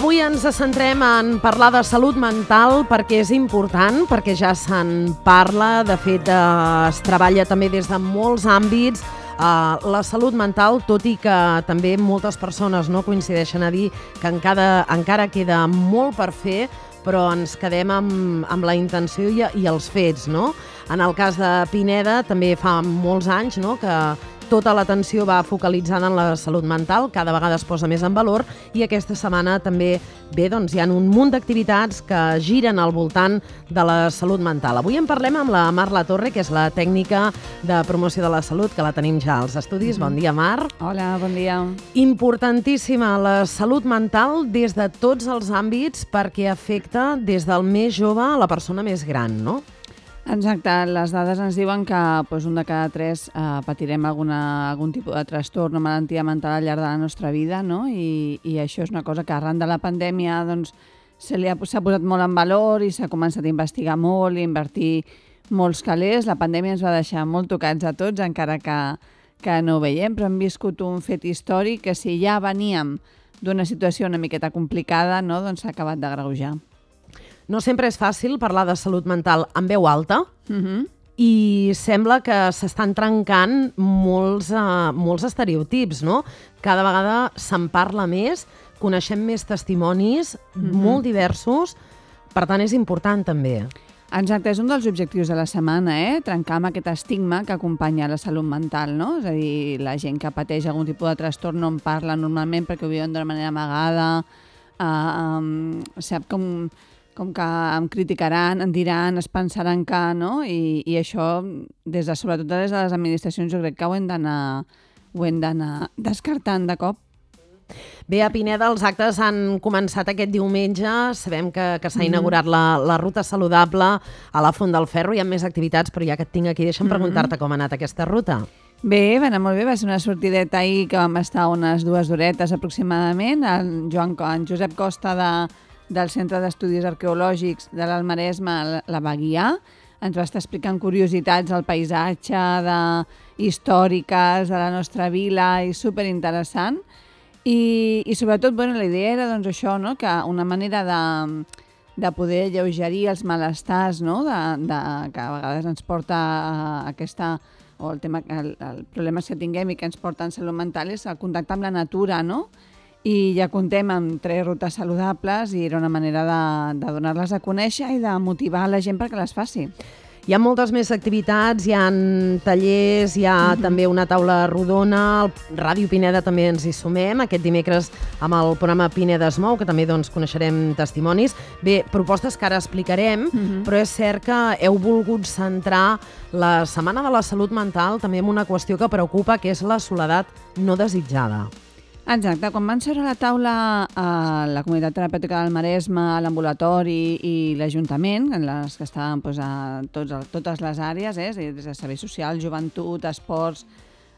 Avui ens centrem en parlar de salut mental perquè és important, perquè ja se'n parla, de fet eh, es treballa també des de molts àmbits, eh, la salut mental, tot i que també moltes persones no coincideixen a dir que encara, encara queda molt per fer, però ens quedem amb, amb la intenció i, i els fets, no? En el cas de Pineda també fa molts anys no, que tota l'atenció va focalitzada en la salut mental, cada vegada es posa més en valor i aquesta setmana també bé, doncs, hi ha un munt d'activitats que giren al voltant de la salut mental. Avui en parlem amb la Marla Torre, que és la tècnica de promoció de la salut, que la tenim ja als estudis. Mm -hmm. Bon dia, Mar. Hola, bon dia. Importantíssima la salut mental des de tots els àmbits perquè afecta des del més jove a la persona més gran, no? Exacte, les dades ens diuen que doncs, un de cada tres eh, patirem alguna, algun tipus de trastorn o malaltia mental al llarg de la nostra vida, no? I, i això és una cosa que arran de la pandèmia doncs, se li ha, s'ha posat molt en valor i s'ha començat a investigar molt i invertir molts calés. La pandèmia ens va deixar molt tocats a tots, encara que, que no ho veiem, però hem viscut un fet històric que si ja veníem d'una situació una miqueta complicada, no? doncs s'ha acabat d'agreujar. No sempre és fàcil parlar de salut mental en veu alta, Uh -huh. i sembla que s'estan trencant molts, uh, molts estereotips, no? Cada vegada se'n parla més, coneixem més testimonis, mm -hmm. molt diversos, per tant és important també. Exacte, és un dels objectius de la setmana, eh? trencar amb aquest estigma que acompanya la salut mental, no? És a dir, la gent que pateix algun tipus de trastorn no en parla normalment perquè ho viuen d'una manera amagada, uh, um, sap com com que em criticaran, em diran, es pensaran que, no? I, i això, des de, sobretot des de les administracions, jo crec que ho hem d'anar ho hem d'anar descartant de cop. Bé, a Pineda els actes han començat aquest diumenge. Sabem que, que s'ha inaugurat la, la ruta saludable a la Font del Ferro. Hi ha més activitats, però ja que et tinc aquí, deixa'm preguntar-te com ha anat aquesta ruta. Bé, va anar molt bé, va ser una sortideta ahir que vam estar unes dues horetes aproximadament. El Joan, en Josep Costa de, del Centre d'Estudis Arqueològics de l'Almaresme la, guiar. Ens va estar explicant curiositats del paisatge, de, històriques de la nostra vila i superinteressant. I, i sobretot, bueno, la idea era doncs, això, no? que una manera de, de poder alleugerir els malestars no? de, de, que a vegades ens porta a aquesta o el tema, el, el problemes que tinguem i que ens porta en salut mental és el contacte amb la natura, no? I ja contem amb tres rutes saludables i era una manera de, de donar-les a conèixer i de motivar la gent perquè les faci. Hi ha moltes més activitats, hi ha tallers, hi ha mm -hmm. també una taula rodona, el Ràdio Pineda també ens hi sumem, aquest dimecres amb el programa Pineda es mou, que també doncs, coneixerem testimonis. Bé, propostes que ara explicarem, mm -hmm. però és cert que heu volgut centrar la Setmana de la Salut Mental també en una qüestió que preocupa, que és la soledat no desitjada. Exacte, quan van seure a la taula a la comunitat terapèutica del Maresme, l'ambulatori i l'Ajuntament, en les que estaven doncs, a, tots, a totes les àrees, eh? des de servei social, joventut, esports,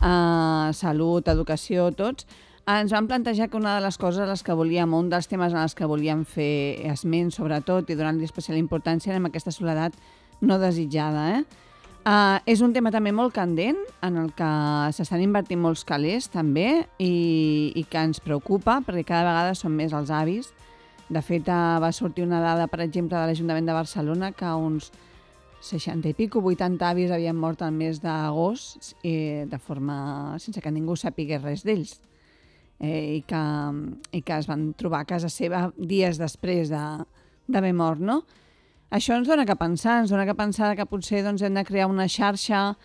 eh, salut, educació, tots, ens van plantejar que una de les coses a les que volíem, un dels temes en els que volíem fer esment, sobretot, i donar-li especial importància, era aquesta soledat no desitjada, eh? Uh, és un tema també molt candent, en el que s'estan invertint molts calés també i, i que ens preocupa perquè cada vegada són més els avis. De fet, uh, va sortir una dada, per exemple, de l'Ajuntament de Barcelona que uns 60 i pico, 80 avis havien mort al mes d'agost eh, de forma sense que ningú sapigués res d'ells eh, i, que, i que es van trobar a casa seva dies després d'haver de, mort, no? Això ens dona que pensar, ens dona que pensar que potser doncs, hem de crear una xarxa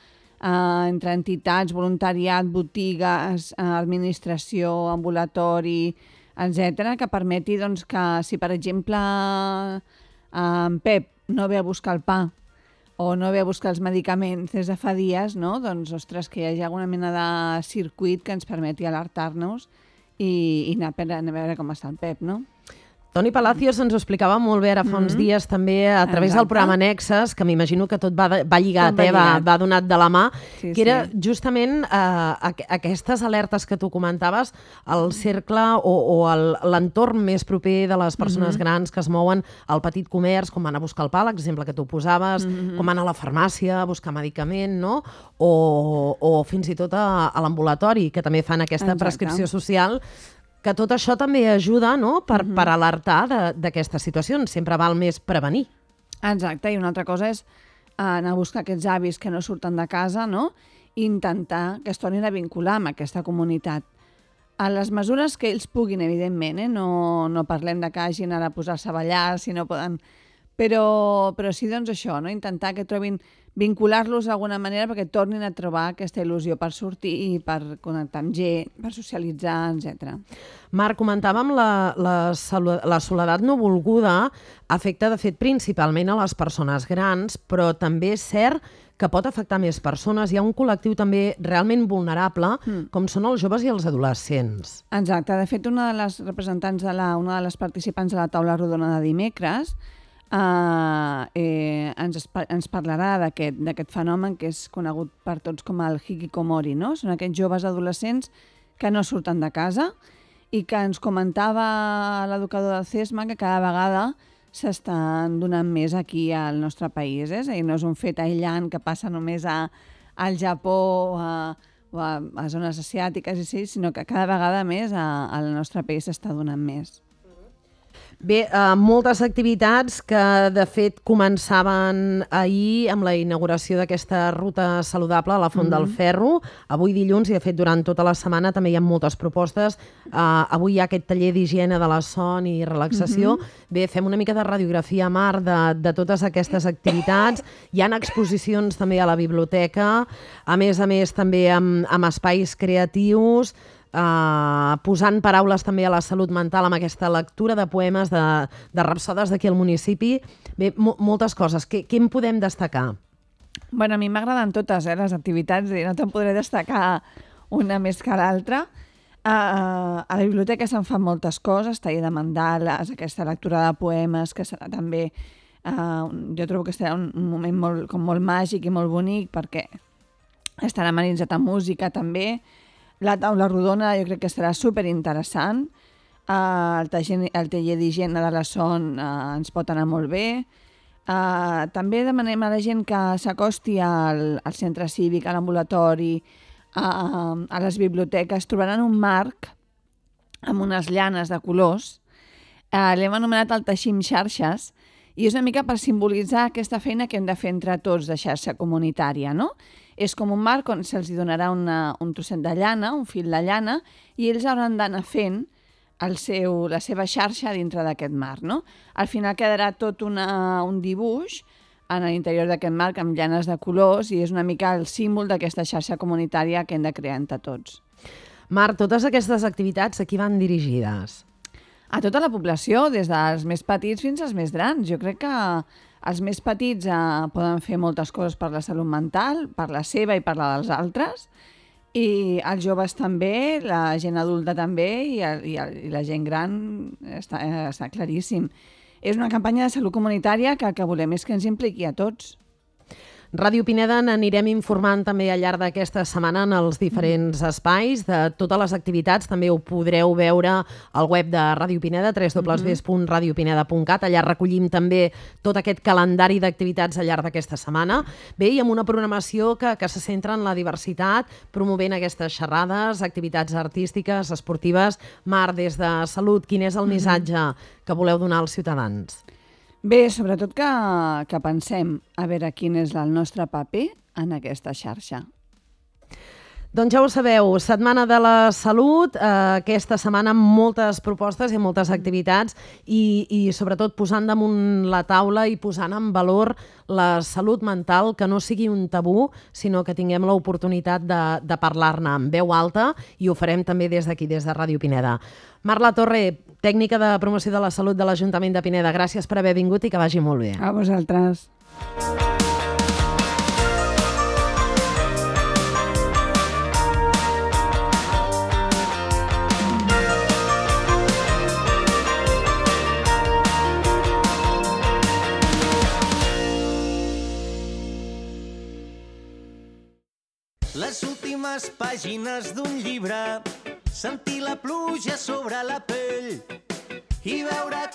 eh, entre entitats, voluntariat, botigues, eh, administració, ambulatori, etc que permeti doncs, que si, per exemple, eh, en Pep no ve a buscar el pa o no ve a buscar els medicaments des de fa dies, no? doncs, ostres, que hi hagi alguna mena de circuit que ens permeti alertar-nos i, i anar, a veure com està el Pep, no? Toni Palacios ens ho explicava molt bé ara fa uns mm -hmm. dies també a través Exacte. del programa Nexes, que m'imagino que tot va, va lligat, tot eh, va, va donat de la mà, sí, que era sí. justament eh, aqu aquestes alertes que tu comentaves, el cercle o, o l'entorn més proper de les persones mm -hmm. grans que es mouen al petit comerç, com van a buscar el pa, l'exemple que tu posaves, mm -hmm. com van a la farmàcia a buscar medicament, no? o, o fins i tot a, a l'ambulatori, que també fan aquesta Exacte. prescripció social que tot això també ajuda no? per, uh -huh. per alertar d'aquestes situacions. Sempre val més prevenir. Exacte, i una altra cosa és anar a buscar aquests avis que no surten de casa, no? i intentar que es tornin a vincular amb aquesta comunitat. A les mesures que ells puguin, evidentment, eh? no, no parlem de que hagin ara a posar-se a ballar si no poden... Però, però sí, doncs això, no? intentar que trobin vincular-los d'alguna manera perquè tornin a trobar aquesta il·lusió per sortir i per connectar amb gent, per socialitzar, etc. Marc, comentàvem la, la, la soledat no volguda afecta, de fet, principalment a les persones grans, però també és cert que pot afectar més persones. Hi ha un col·lectiu també realment vulnerable, mm. com són els joves i els adolescents. Exacte. De fet, una de les representants de la, una de les participants de la taula rodona de dimecres Uh, eh, ens, ens parlarà d'aquest fenomen que és conegut per tots com el hikikomori, no? Són aquests joves adolescents que no surten de casa i que ens comentava l'educador del CESMA que cada vegada s'estan donant més aquí al nostre país. Eh? És no és un fet aïllant que passa només a, al Japó a, o a, a zones asiàtiques, i sí, sinó que cada vegada més al nostre país s'està donant més. Bé, uh, moltes activitats que de fet començaven ahir amb la inauguració d'aquesta ruta saludable a la Font mm -hmm. del mhm. Ferro, avui dilluns i de fet durant tota la setmana també hi ha moltes propostes. Uh, avui hi ha aquest taller d'higiene de la son i relaxació. Mm -hmm. Bé, fem una mica de radiografia a mar de, de totes aquestes activitats. Hi han exposicions també a la biblioteca, a més a més també amb, amb espais creatius, Uh, posant paraules també a la salut mental amb aquesta lectura de poemes de, de rapsodes d'aquí al municipi. Bé, mo moltes coses. Què, què en podem destacar? Bueno, a mi m'agraden totes eh, les activitats, i no te'n podré destacar una més que l'altra. Uh, a la biblioteca se'n fan moltes coses, taller de mandales, aquesta lectura de poemes, que serà també... Uh, jo trobo que serà un, moment molt, com molt màgic i molt bonic perquè estarà amenitzat amb música també, la taula rodona jo crec que serà super interessant. Uh, el, taller, el taller d'higiene de la son uh, ens pot anar molt bé. Uh, també demanem a la gent que s'acosti al, al centre cívic, a l'ambulatori, a, a les biblioteques. Trobaran un marc amb unes llanes de colors. Uh, L'hem anomenat el Teixim Xarxes i és una mica per simbolitzar aquesta feina que hem de fer entre tots de xarxa comunitària, no? És com un marc on se'ls donarà una, un trosset de llana, un fil de llana, i ells hauran d'anar fent el seu, la seva xarxa dintre d'aquest marc. No? Al final quedarà tot una, un dibuix en l'interior d'aquest marc amb llanes de colors i és una mica el símbol d'aquesta xarxa comunitària que hem de crear entre tots. Marc, totes aquestes activitats a qui van dirigides? A tota la població, des dels més petits fins als més grans. Jo crec que els més petits eh, poden fer moltes coses per la salut mental, per la seva i per la dels altres, i els joves també, la gent adulta també, i, i, i la gent gran està, eh, està claríssim. És una campanya de salut comunitària que el que volem és que ens impliqui a tots. Ràdio Pineda n'anirem informant també al llarg d'aquesta setmana en els diferents espais de totes les activitats. També ho podreu veure al web de Ràdio Pineda, www.radiopineda.cat. Allà recollim també tot aquest calendari d'activitats al llarg d'aquesta setmana. Bé, i amb una programació que, que se centra en la diversitat, promovent aquestes xerrades, activitats artístiques, esportives. Mar, des de Salut, quin és el missatge que voleu donar als ciutadans? Bé, sobretot que, que pensem a veure quin és el nostre paper en aquesta xarxa. Doncs ja ho sabeu, Setmana de la Salut, eh, aquesta setmana amb moltes propostes i moltes activitats i, i sobretot posant damunt la taula i posant en valor la salut mental, que no sigui un tabú, sinó que tinguem l'oportunitat de, de parlar-ne amb veu alta i ho farem també des d'aquí, des de Ràdio Pineda. Marla Torre, tècnica de promoció de la salut de l'Ajuntament de Pineda, gràcies per haver vingut i que vagi molt bé. A vosaltres. Pàgines d'un llibre sentir la pluja sobre la pell i veure com